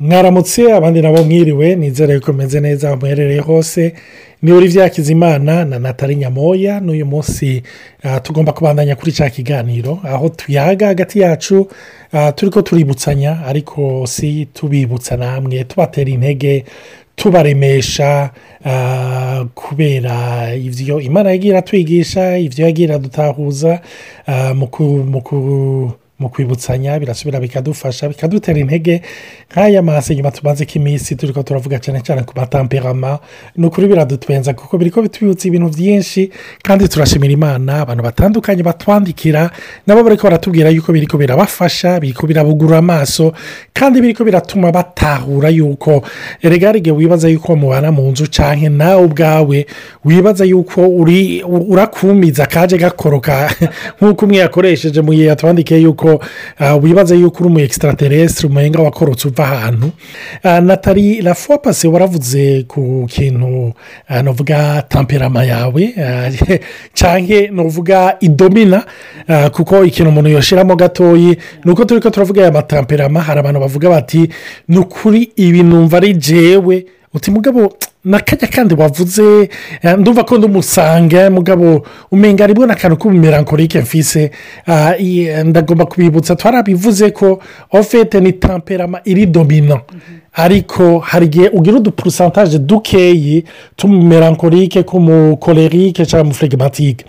mwaramutse abandi nabo mwiriwe nizere ko meze neza aho muherereye hose. Ni Olivier Hakizimana na natali nyamoya n'uyu munsi ah, tugomba kubandanya kuri cya kiganiro. Aho tuyaga hagati yacu ah, turi ko tuributsanya ariko si tubibutsa namwe tubatera intege tubaremesha ah, kubera ibyo imana yagiye iratwigisha ibyo yagiye iradutahuza ah, mu ku- mu kwibutsanya birasubira bikadufasha bikadutera intege. Nk'aya masi nyuma tumaze k'iminsi turi ko turavuga cyane cyane ku matamperama ni ukuri biradutwenza kuko biri ko bitwibutsa ibintu byinshi kandi turashimira imana abantu batandukanye batwandikira nabo bari ko baratubwira yuko biri ko birabafasha biri ko birabugura amaso kandi biri ko biratuma batahura yuko igihe wibaza yuko mubana mu nzu cyangwa nawe ubwawe wibaza yuko uri urakumiza kaje gakoroka? Nk'uko umwe yakoresheje mu gihe yatwandikiye yuko wibaza yuko uri umu ekisitarateresitiri umuhenga wakorotse uva ahantu. Ah, natali fois pase waravuze ku kintu ah, navuga tamperama yawe. Cyangwa navuga idomina kuko ikintu umuntu yoshyiramo gatoyi ni uko turi ko turavuga aya matamperama hari abantu bavuga bati ni ukuri ibi numva ari jewe. Uti mugabo nakajya kandi wavuze eh, ndumva ko ndamusanga mugabo umenga ari bwo n'akantu k'ubumerankorike mfise. Ah, i- ndagomba kubibutsa twarabivuze ko ofete ni tamperama iri domino. Ariko hari igihe ugira udupurusantaje dukeyi tumumerankorike k'umukorerike cyangwa umufuregimatike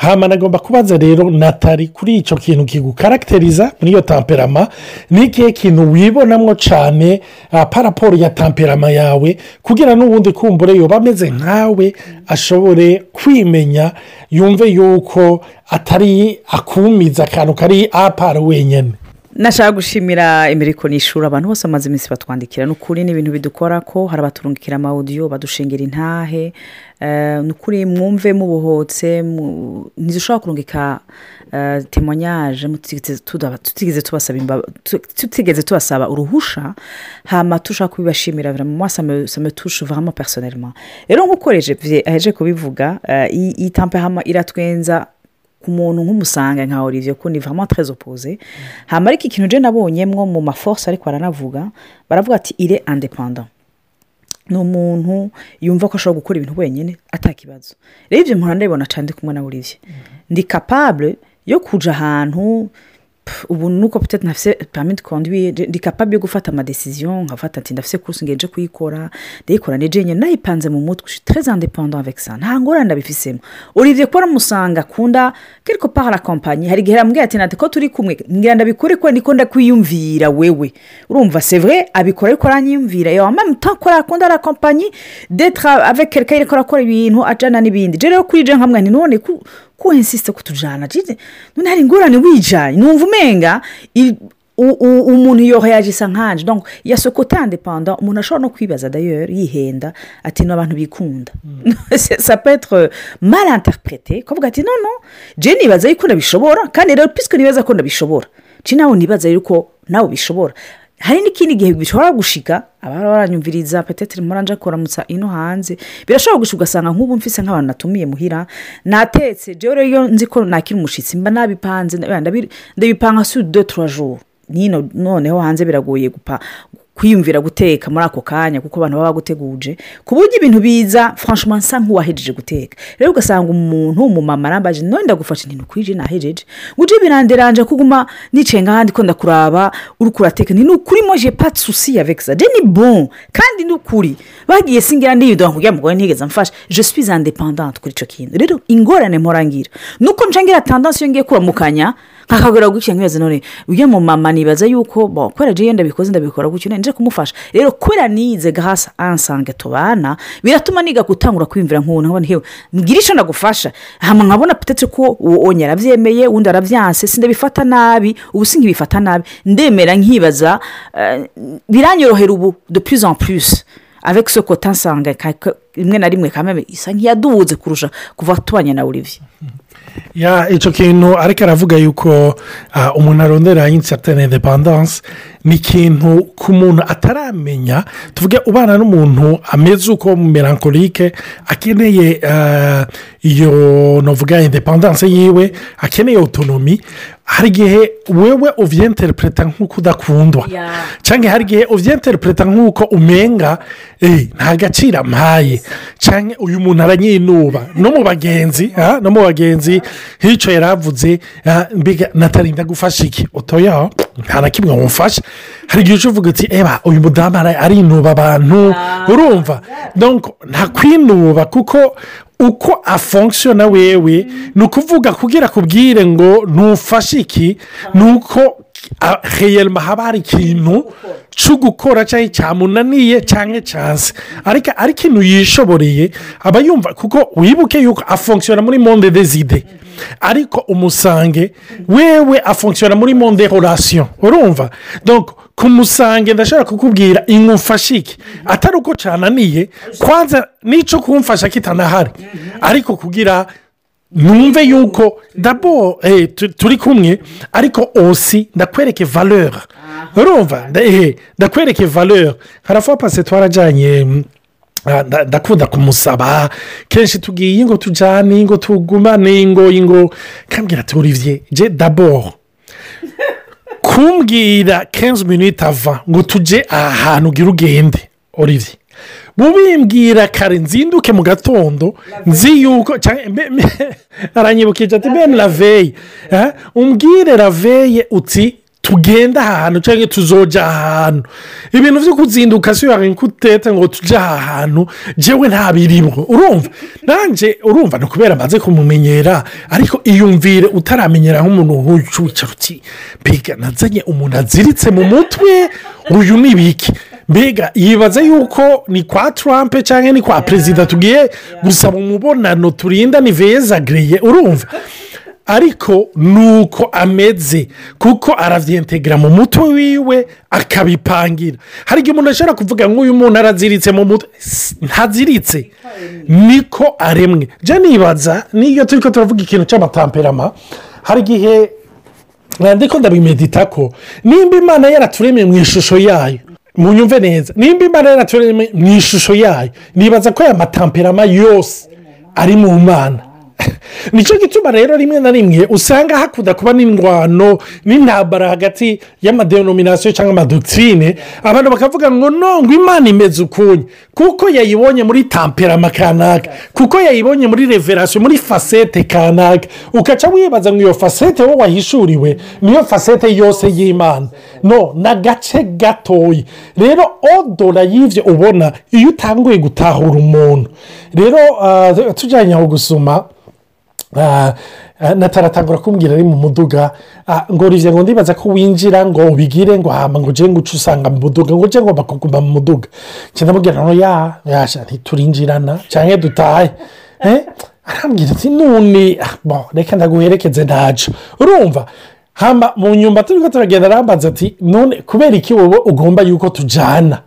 hama nagomba kubaza rero natali kuri icyo kintu kigukaragitariza muri iyo tamperama ni ikihe kintu wibonamo cyane ah, paraporo ya tamperama yawe kugira n'ubundi kumbure yoba ameze nkawe ashobore kwimenya yumve yuko atari akumiza akantu kari apara wenyine nashaka gushimira imiriko nishura abantu bose bamaze iminsi batwandikira. Ni ukuri ni ibintu bidukora ko hari abaturungikira amawudiyo badushingira intahe. Eh, ni ukuri mwumve mubohotse mu- ntidushobora kurungika eh, temonyaje tutigeze tubasaba uruhusha hama tushaka kubibashimira ça me touche vraiment personnellement. Rero nk'uko aheje kubivuga eh, iyi tampehama iratwenza ku muntu nk'umusanga nka olivier ni vraiment très opposé. Hama ariko ikintu je nabonyemwo mu maforce ariko baranavuga baravuga ati ire independant ni umuntu yumva ko ashobora gukora ibintu wenyine atakibazo rero ibyo mpora ndabibona cyane ndi kumwe na olivier. Ndi capable yo kuja ahantu ubu nuko peut-être ntafise permis de conduire ndi capable yo gufata amadecision nkafata ati ndafise course ngeje kuyikora ndayikora nije nyene nayipanze mu mutwe je suis très indépendant avec ça nta ngorane ndabifisemo. Olivier kuba aramusanga akunda quelque part la compagnie hari igihe arambwira ati nati ko turi kumwe? Ngira ndabikore ko ndiko ndakwiyumvira wewe. Urumva c'est vrai abikora ariko aranyiyumvira. Même temps ko arakunda la compagnie d'être avec quelqu'un ariko arakora ibintu ajana n'ibindi. Je rero kuri je nkamwe nti none ku insiste kutujana none hari ingorane wijanye. Numva umenga umuntu yohayagisa nkanje. Donc ya ce côté indépendant umuntu ashobora no kwibaza d'ailleurs yihenda ati no abantu bikunda. Peut être euh, mal interprété. Kuvuga ati non non je nibaza yuko ndabishobora. Kandi rero puisque nibaza ko ndabishobora ci nawe nibaza yuko nawe ubishobora. Hari n'ikindi gihe bishobora gushika abari baranyumviriza peteteri muranje kuramutsa ino hanze birashobora gushika ugasanga nk'ubu mfise nk'abantu natumiye muhira natetse. Rero iyo nzi ko nakira umushitsi mba nabipanze ndabi- ndabipanga trois jours. Nino noneho hanze biragoye kwiyumvira guteka muri ako kanya kuko abantu baba baguteguje ku buryo ibintu biza franchement nsa nk'uwahejeje guteka. Rero ugasanga umuntu umumama arambaje none ndagufasha nti nukwije nahejeje. Uje biranderanje kuguma nicaye nk'ahandi ko ndakuraba uri kurateka. Ni ukuri mo je pas de souci avec ça. Je ni bon. Kandi ni ukuri. Bagiye singira ndiyudoha kugira ngo ntigeze mfasha. Je suis indépendante kuri icyo kintu. Rero ingorane mporangira nuko ncangira tendance iyo ngiye kuramukanya nkakagura gutya nkibaza none ujya mu mama nibaza yuko kubera je iyo ndabikoze ndabikora gutyo nje kumufasha. Rero kubera nize gahasa ansange tubana biratuma niga gutangura kwiyumvira nk'ubu nkabona hewe mbwira icyo ndagufasha. Hama nkabona petetse ko uwo onye arabyemeye undi arabyanse sindabifata nabi ubu sinkibifata nabi. Ndemera nkibaza eh, biranyorohera ubu de plus en plus. Avec ce côté nsanga ka- ka- rimwe na rimwe kameme isa nk'iyaduhutse kurusha kuva tubanye na olivier. Icyo kintu ariko aravuga yuko ah, umuntu arondera insatane indepandanse ni ikintu ku muntu ataramenya. Tuvuge ubana n'umuntu ameze uko melankolike akeneye ah, iyo navuga indepandanse yiwe akeneye otonomi hari igihe wewe uvyenterpreta nk'uko udakundwa. Ya. cyangwa hari igihe uvyenterpreta nk'uko umenga eh, nta gaciro ampaye. Cyangwa uyu muntu aranyinuba. No mu bagenzi no mu bagenzi hico yaravuze mbega natarinda gufasha iki? Otoya nta na kimwe wumfasha hari igihe uvuga uti eba uyu mudamu arinuba abantu. Urumva? Nta kwinuba kuko uko afonkisiona wewe ni ukuvuga kugira kubwire ngo ntufashe iki ni uko a- reyelma haba hari ikintu cyo gukora cyangwa cyamunaniye cyangwa cyanse ariko ari ikintu yishoboreye aba yumva kuko wibuke yuko afonkisiona muri monde deside ariko umusange wewe afonkisiona muri monde horasiyo urumva? Ku musange ndashobora kukubwira ingufashe iki atari uko cyananiye kwanza n'icyo kumfasha kitanahari ariko kugira numve yuko dabo eh, tu- turi kumwe ariko osi ndakwereke valeur. Urumva? Nda- eh, ndakwereke valeur. Harafa pase twarajyanye mm, ah, nda- ndakunda kumusaba. Kenshi tugiye ngo tujyane ngo tugumane ngo ngo kambwira ati olivier je dabord. Kumbwira kenshi minute ava ngo tujye aha hantu ugira ugende olivier. Bubimbwira kare nzinduke mu gatondo nzi yuko aranyibukije ati bene raveye eh, umbwire raveye uti tugende aha hantu cyangwa tuzoja aha hantu ibintu byo kuzinduka si yari kutete ngo tujye aha hantu njyewe ntabiribwo urumva? Nanjye urumva ni ukubera amaze kumumenyera ariko iyumvire utaramenyera nk'umuntu w'uwicara uti mbega nazanye umuntu aziritse mu mutwe? Uyu ni ibiki mbega yibaza yuko ni kwa Trump cyangwa ni kwa perezida tugiye gusaba umubonano turinda ni vezagiriye urumva? Ariko ni uko ameze kuko arabyentegera mu mutwe wiwe akabipangira. Hari igihe umuntu ashobora kuvuga nk'uyu muntu araziritse mu mutwe ntaziritse. Niko aremwe. Jya nibaza niyo turi ko turavuga ikintu cy'amatamperama hari igihe ndabimedita ko nimba imana yaraturemye mu ishusho yayo munyumve neza nimba imana yaraturemye mu ishusho yayo nibaza ko aya matamperama yose ari mu mana. ni cyo gituma rero rimwe na rimwe usanga hakunda kuba n'indwano n'intambara hagati y'amadenominasiyo cyangwa amadoktrine abantu bakavuga ngo no ngo imana imeze ukunye kuko yayibonye muri tamperama kanaka kuko yayibonye muri reverasiyo muri fasete kanaka. Ukaca wibaza ngo iyo fasete wowe wahishuriwe niyo fasete yose y'imana. No ni agace gatoya rero odora y'ibyo ubona iyo utanguye gutahura umuntu. Rero ah, tujyanye aho gusoma nataratangura kumbwira ari mu muduga. Ah, ngo rive ngo ndibaza ko winjira ngo ubigire ngo hamba ngo ujye ngo uce usanga mu muduga ngo ujye ngomba kuguma mu muduga. Cyenda mubwira ngo ya yasha ntiturinjirana cyangwa dutahe. Eh? arambwira ati none ah, reka ndaguherekeze ntacu urumva? Hamba mu nyumba turi ko turagenda arambaza ati none kubera iki wowe ugomba yuko tujyana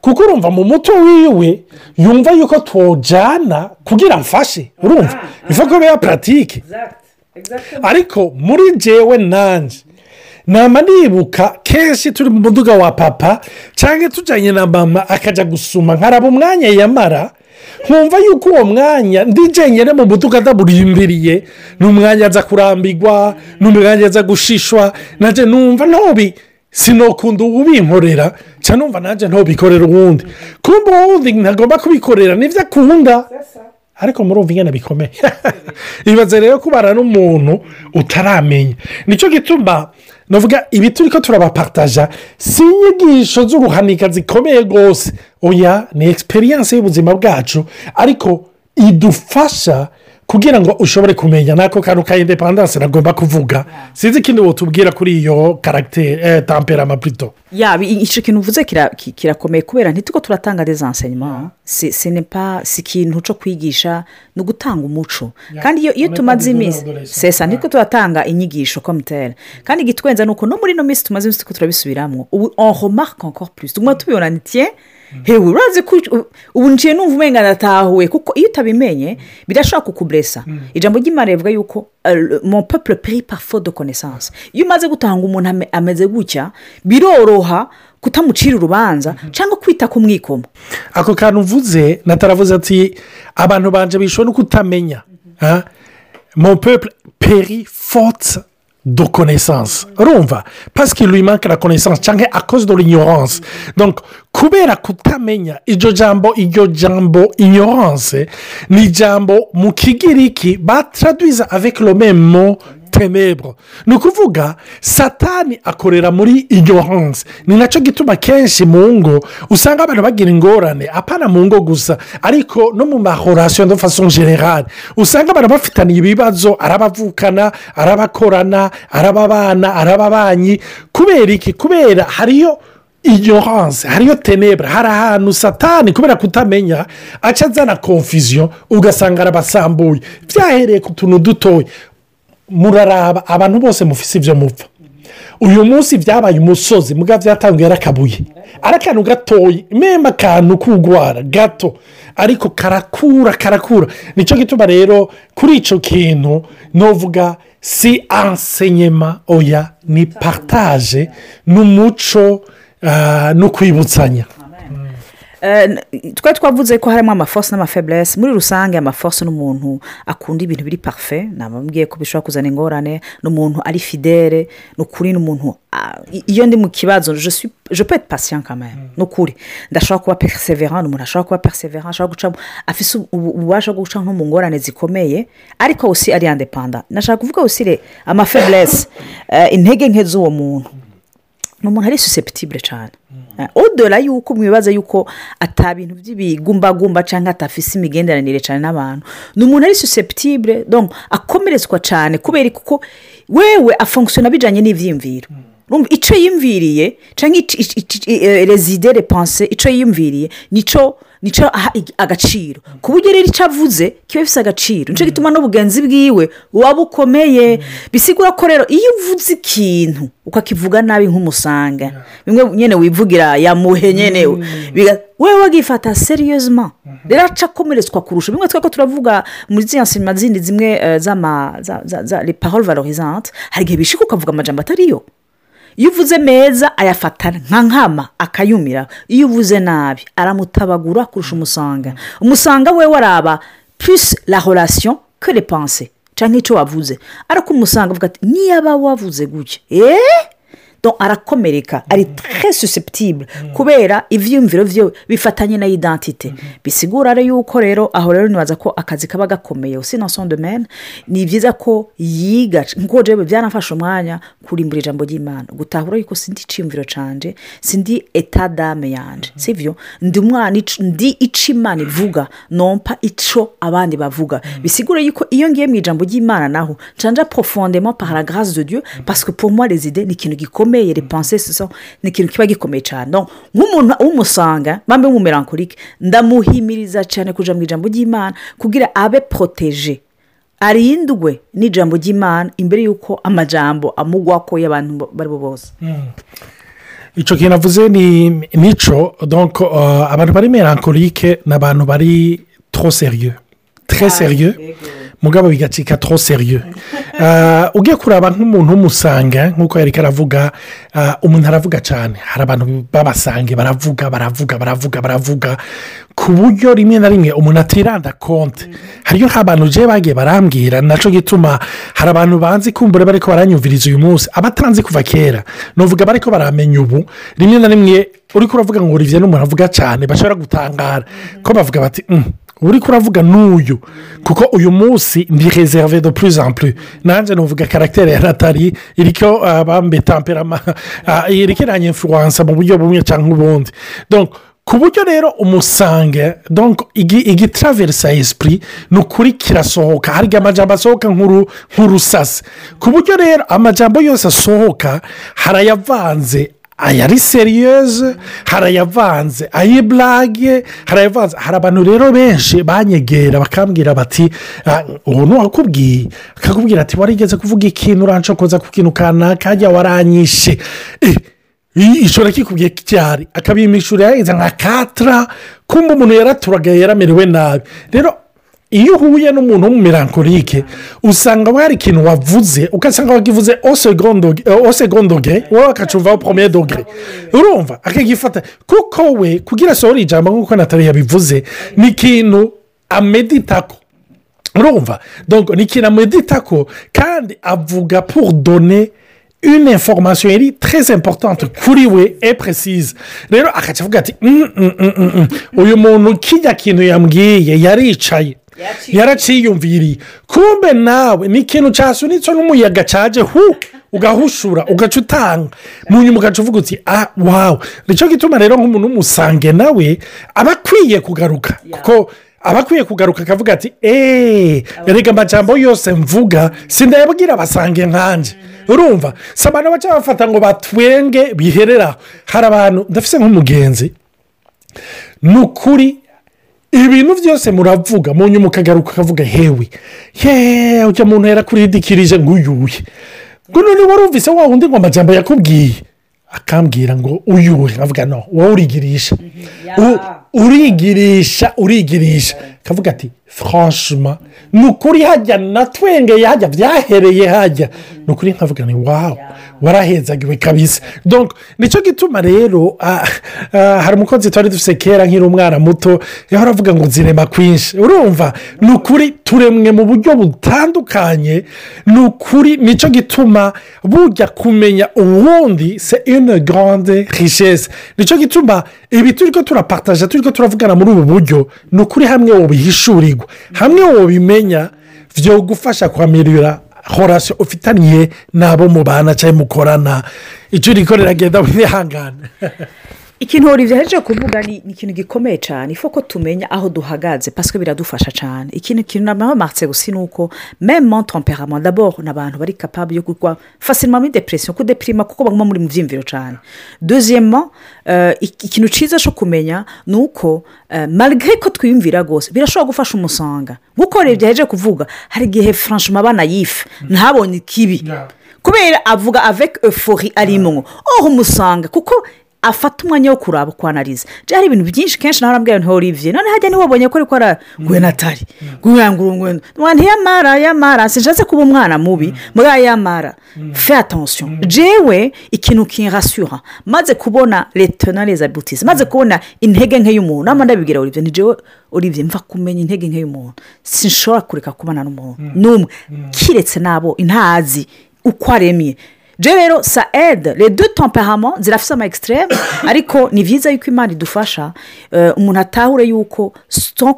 kuko urumva mu mutwe wiwe yumva yuko twojyana kugira mfashe urumva? Ifa ko biba puratike ariko muri jewe nanjye nama nibuka kenshi turi mu muduga wa papa cyangwa tujyanye na mama akajya gusuma nkaraba umwanya yamara nkumva yuko uwo mwanya ndi jenyine mu muduga adaburindiriye ni umwanya aza kurambirwa ni umwanya aza gushishwa nanjye numva ntobi sinokunda ubinkorera cyangwa numva nanjye ntobikorera uwundi kumva uwundi ntagomba kubikorera ni byo akunda ariko murumva ingana bikomeye ibaze rero kubara n'umuntu utaramenya. Nicyo gituma navuga ibi turi ko turabapataja si inyigisho z'uruhanika zikomeye rwose oya ni egisperiyanse y'ubuzima bwacu. Ariko idufasha kugira ngo ushobore kumenya n'ako kantu ka indepandanse nagomba kuvuga. Sinzi ikindi wotubwira kuri iyo karagiteri eh, tamperama purito yaba icyo kintu uvuze kira- ki- kirakomeye kubera ntituko turatanga desansenyuma si si ikintu cyo kwigisha ni ugutanga umuco. Kandi iyo tumaze iminsi sesa ntitwo turatanga inyigisho komitere kandi igitwenza ni uko no muri ino minsi tumaze iminsi turabisubiramo. Ubu on remarque encore plus. Tuguma tubibona ni tiye hewe urazi ko ubu- nciye numva umenga ndatahuwe kuko iyo utabimenye birashobora kukuburesa ijambo ry'imana rivuga yuko euh, mon peuple peri par faute de connaissance. Iyo umaze gutanga umuntu ame- ameze gutya biroroha kutamucira urubanza cyangwa kwita ku mwikomo. Ako kantu uvuze nataravuze ati abantu banje bishobora no kutamenya mon peuple peri fote de connaissance. Urumva pasike lui manque la connaissance. Cyangwa cause de l'ignorance. Donc kubera kutamenya. Iryo jambo iryo jambo ignorance. Ni ijambo mu kigiriki batraduiza avec le même mot tenebro ni ukuvuga satani akorera muri ignorance ni na cyo gituma kenshi mu ngo usanga abantu bagira ingorane. Apana mu ngo gusa ariko no mu mahorasiyo de façon generale usanga abantu bafitaniye ibibazo arabavukana arabakorana arababana arababanyi. Kubera iki? Kubera hariyo ignorance hariyo tenebra hari ahantu satani kubera kutamenya aca azana confusion ugasanga arabasambuye. Byahereye ku tuntu dutoya muraraba abantu bose mufise ibyo mupfa. Uyu munsi byabaye umusozi muga byatangiye ari akabuye. Ari akantu gatoya mema akantu k'ugwara gato. Ariko karakura karakura. Nicyo gituma rero kuri icyo kintu nuvuga si ansenyema oya ni partage n'umuco ah, no kwibutsanya. Twari twavuze ko harimo amafosi n'amafeburesi muri rusange amafosi ni umuntu akunda ibintu biri parufe nababwiye ko bishobora kuzana ingorane. Ni umuntu ari fidele ni ukuri ni umuntu ah, iyo ndi mu kibazo je suis- je peux être patient quand même. Ni ukuri ndashobora kuba perseverant ni umuntu ashobora kuba perseverant ashobora guca afite ubu- ububasha bwo guca nko mu ngorane zikomeye ariko aussi ari independant nashaka kuvuga aussi re amafeburesi intege nke z'uwo muntu. Ni umuntu ari susceptible cyane odora yuko mwibaza yuko ata bintu by'ibigumbagumba cyangwa atafise imigenderanire cyane n'abantu ni umuntu ari susceptible akomeretswa cyane kubera kuko wewe afunkisiona bijyanye n'ibyiyumviro icyo yiyumviriye cyangwa rezide repanse icyo yiyumviriye ni cyo ni cyo aha agaciro. Ku buryo rero icyo avuze kiba gifite agaciro. Nicyo gituma n'ubugenzi bwiwe buba bukomeye bisigura ko rero iyo uvuze ikintu ukakivuga nabi nk'umusanga. Bimwe nyine wivugira yamuhe nyine biga- wewe wagifata seriyezima rero aca akomeretswa kurusha. Bimwe twari ko turavuga muri ziriya nsima zindi zimwe eh, z'ama za- za za le parole valorisante hari igihe bishika ukavuga amajambo atariyo iyo uvuze meza ayafata nka nkama akayumira. Iyo uvuze nabi aramutabagura kurusha umusanga. Umusanga we waraba plus la les pensées. Cyangwa icyo wavuze. Ariko umusanga avuga ati niyaba wavuze gutya? Eee donc arakomereka ari très susceptible kubera ibyiyumviro bye bifatanye na identite bisigura rero yuko rero aho rero nibaza ko akazi kaba gakomeye. Usi na son domaine ni byiza ko yiga nk'uko jewe byanafashe umwanya kurimbura ijambo ry'imana. Gutahura yuko sindi iciyumviro canje sindi etadame yanje. Sivyo? Ndi umwana ndi ico imana ivuga nompa ico abandi bavuga. Bisigura yuko iyo ngiye mu ijambo ry'imana naho canja profondément par la grâce de dieu moi les idées ni ikintu gikomeye. Les pensées ce sont ni ikintu kiba gikomeye cyane. Nk'umuntu w'umusanga mpamvu w'umumelankolike ndamuhimiriza cyane kuja mu ijambo ry'imana kugira abe protege arindwe n'ijambo ry'imana imbere y'uko amajambo amugwako y'abantu bo- bari bo bose icyo kintu avuze ni nico donc uh, abantu bari melankolike ni abantu bari très serieux mugabo bigacika trop serieux. Uh, ugiye kuraba nk'umuntu w'umusanga nk'uko yari aravuga uh, umuntu aravuga cyane hari abantu b'abasange baravuga baravuga baravuga baravuga ku buryo rimwe na rimwe umuntu atiranda konti hariyo nk'abantu je bagiye barambwira na cyo gituma hari abantu banzi kumbura bari ko baranyumviriza uyu munsi abatanzi kuva kera. Nuvuga bari ko baramenya ubu rimwe na rimwe uri kuravuga ngo olivier n'umuntu avuga cyane bashobora gutangara. Ko bavuga bati "Mm, uri kuravuga n'uyu kuko uyu munsi ndi reserve de plus en plus. Nanjye nuvuga karagiteri ya natali iriko uh, bambe tamperama uh, iriko iranyemfuwansa mu buryo bumwe cyangwa ubundi. Ku buryo rero umusange igitaraverisa esprit ni ukuri kirasohoka. Hari amajambo asohoka nk'uru- nk'urusasi ku buryo rero amajambo yose asohoka harayavanze ayari seriyeze harayavanze ayiburage harayavanze hari abantu rero benshi banyegera bakambwira bati "Ah, uwo ntiwakubwiye akakubwira ati warigeze kuvuga ikintu urancokoza ku kintu kanaka hajya waranyishe. Eh, ishobora kikubwiye cyari akabimishura yahize nka katara kumva umuntu yaraturaga yaramerewe nabi. Rero iyo uhuye n'umuntu w'umumelankolike usanga hari ikintu wavuze ugasanga wakivuze o segondogere wowe akacuvaho poromeye dogere urumva? Akagifata. Kuko we kugira asohore ijambo nk'uko natali yabivuze ni ikintu ameditako. Urumva? Ni ikintu amedita ko kandi avuga pour donner une information. Iri très importante kuri we précise. Rero agaca avuga ati "Mm, mm, mm, mm, mm. uyu muntu kijya kintu yambwiye yaricaye. Yaraciyumviriye kumbe nawe ni ikintu cyasunitswe n'umuyaga cyaje hu ugahushura ugaca utanga. Mu nyuma ugaca uvuga uti ah wawu ni cyo gituma rero nk'umuntu w'umusange nawe aba akwiye kugaruka. Kuko aba akwiye kugaruka akavuga ati eee reka amajambo yose mvuga sindayabwira abasange nkanjye urumva? Si abantu baca bafata ngo batwenge biherera. Hari abantu ndafise nk'umugenzi. Ni ukuri ibintu byose muravuga mu nyuma ukagaruka ukavuga hewe yeee ujya muntu yarakuridikirije ngo uyuye ngo none wari wumvise wa wundi ngo amajambo yakubwiye? Akambwira ngo uyuhe nkavuga no wowe urigirisha. U- urigirisha urigirisha. Akavuga ati franchement ni ukuri hajya na twenge hajya byahereye hajya. Ni ukuri nkavuga ni wawu warahenzagiwe kabisa. Donc ni cyo gituma rero ah, ah, hari umukozi twari dufite kera nkiri umwana muto yahora avuga ngo zirema kwinshi. Urumva ni ukuri turemwe mu buryo butandukanye ni ukuri ni cyo gituma bujya kumenya uwundi se une grande richesse. Nicyo gituma ibi turi ko turapataje turi ko turavugana muri ubu buryo ni ukuri hamwe wobihishurirwa hamwe wobimenya byo gufasha kwamirira horasi ufitaniye n'abo mubana cyangwa mukorana. Icyo uri riragenda wihangane ikintu Olivier yaje kuvuga ni ikintu gikomeye cyane ko tumenya aho duhagaze pasike biradufasha cyane ikintu kintu namamatse gusa ni uko meme temperament d'abord ni abantu bari capable yo kugwa facilement muri depression kudepirima kuko baguma muri mu byiyumviro cyane deuxièmement euh, ik- ikintu cyiza cyo kumenya ni uko euh, malgré ko twiyumvira rwose birashobora gufasha umusanga nk'uko Olivier yaje kuvuga hari igihe franchement abana yife ntabonye ikibi kubera avuga avec euphorie arimo aho umusanga kuko afata umwanya wo kuraba kwanariza hari ibintu byinshi kenshi nawe arambwira nti olivier none hajya niwabonye ko ariko ara natari ngwengurungwendo ntiyamara yamara sinjase kuba umwana mubi. Muri aya yamara fe atansiyo jewe ikintu kinrasura maze kubona leta na reza butisi maze kubona intege nke y'umuntu. Nama ndabibwira olivier ni jewe olivier mva kumenya intege nke y'umuntu. Sinshobora kureka kubana n'umuntu. N'umwe. Kiretse nabo intazi uko aremye. Je rero sa ede deux temperament zirafite extreme ariko ni byiza yuko imana idufasha eh, umuntu atahure yuko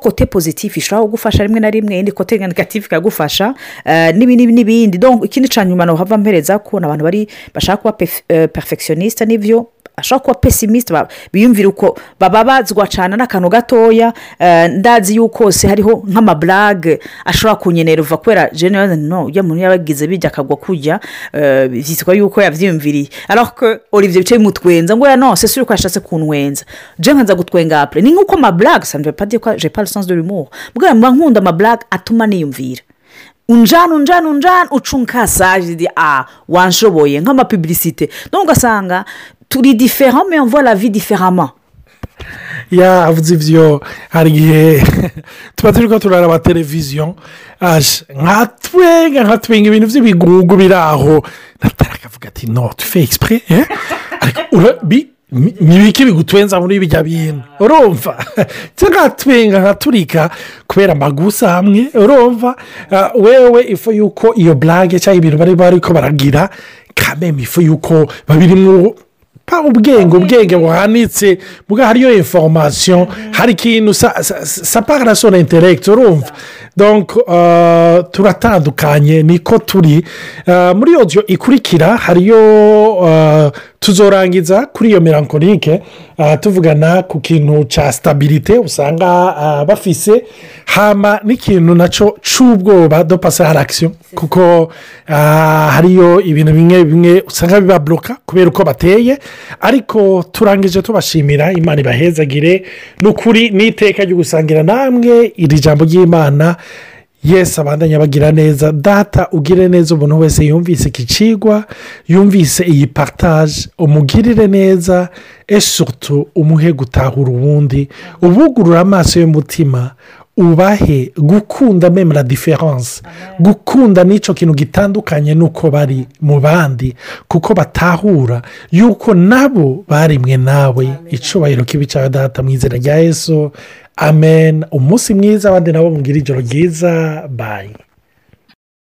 kote positif ishobora kugufasha rimwe na rimwe indi kote negatif ikagufasha eh, n'ibindi. N'ibindi ikindi cya nyuma hava mpereza kubona abantu bari bashaka kuba eh, perfectioniste n'ibyo ashobora kuba pesimisite biyumvira uko bababazwa cyane n'akantu gatoya eh, ndazi yuko se hariho nk'amaburage ashobora kunyenerva kubera jenera no ujya muntu yabagize bijya akagwa kujya eh, byitwa yuko yabyiyumviriye que olivier bicaye mutwenza ngo ya no se suri ko yashatse kunwenza. Je nkanza gutwenga apure ni nk'uko amaburage pas dire ko je pas le sens de l'humour. Mbwa mba nkunda amaburage atuma niyumvira. Unjana unjana unjana uca unkasaje di a wanshoboye nk'amapibilisite donc ugasanga turi mais on voit la vie différemment yavuze ibyo hari igihe tuba turi ko turaraba televiziyo nka twenga nka twenga ibintu by'ibigugu biri aho akavuga ati no tufe egisipure ni ibiki bigutwenza muri bijya bintu urumva cyangwa twenga nka turika kubera amagusa hamwe urumva Ah, wewe ifu yuko iyo burage cyangwa ibintu bari bari ko baragira kameme ifu yuko babirimo pa ubwenge ubwenge buhanitse bwa hariyo information hari ikintu sa sa- sa para sona interegiti urumva? Donc uh, turatandukanye niko turi. Uh, muri odiyo ikurikira hariyo uh, tuzorangiza kuri iyo melankolike uh, tuvugana ku kintu cya sitabirite usanga bafise hama n'ikintu na cyo cy'ubwoba do pasi harakisiyo kuko hariyo ibintu bimwe bimwe usanga bibabloka kubera uko bateye. Ariko turangije tubashimira imana ibahezagire. Ni ukuri n'iteka ryo gusangira namwe iri jambo ry'imana yesi abandanya bagira neza. Data ugire neza umuntu wese yumvise iki kigwa yumvise iyi partage. Umugirire neza esutu umuhe gutahura uwundi ubugurura amaso y'umutima ubahe gukunda meme la diferanse gukunda n'icyo kintu gitandukanye n'uko bari mu bandi kuko batahura yuko nabo barimwe nawe. Icyubahiro kibi cya data mu izina rya yesu. Amen. Umunsi mwiza abandi nabo mubwira ijoro ryiza. Bayi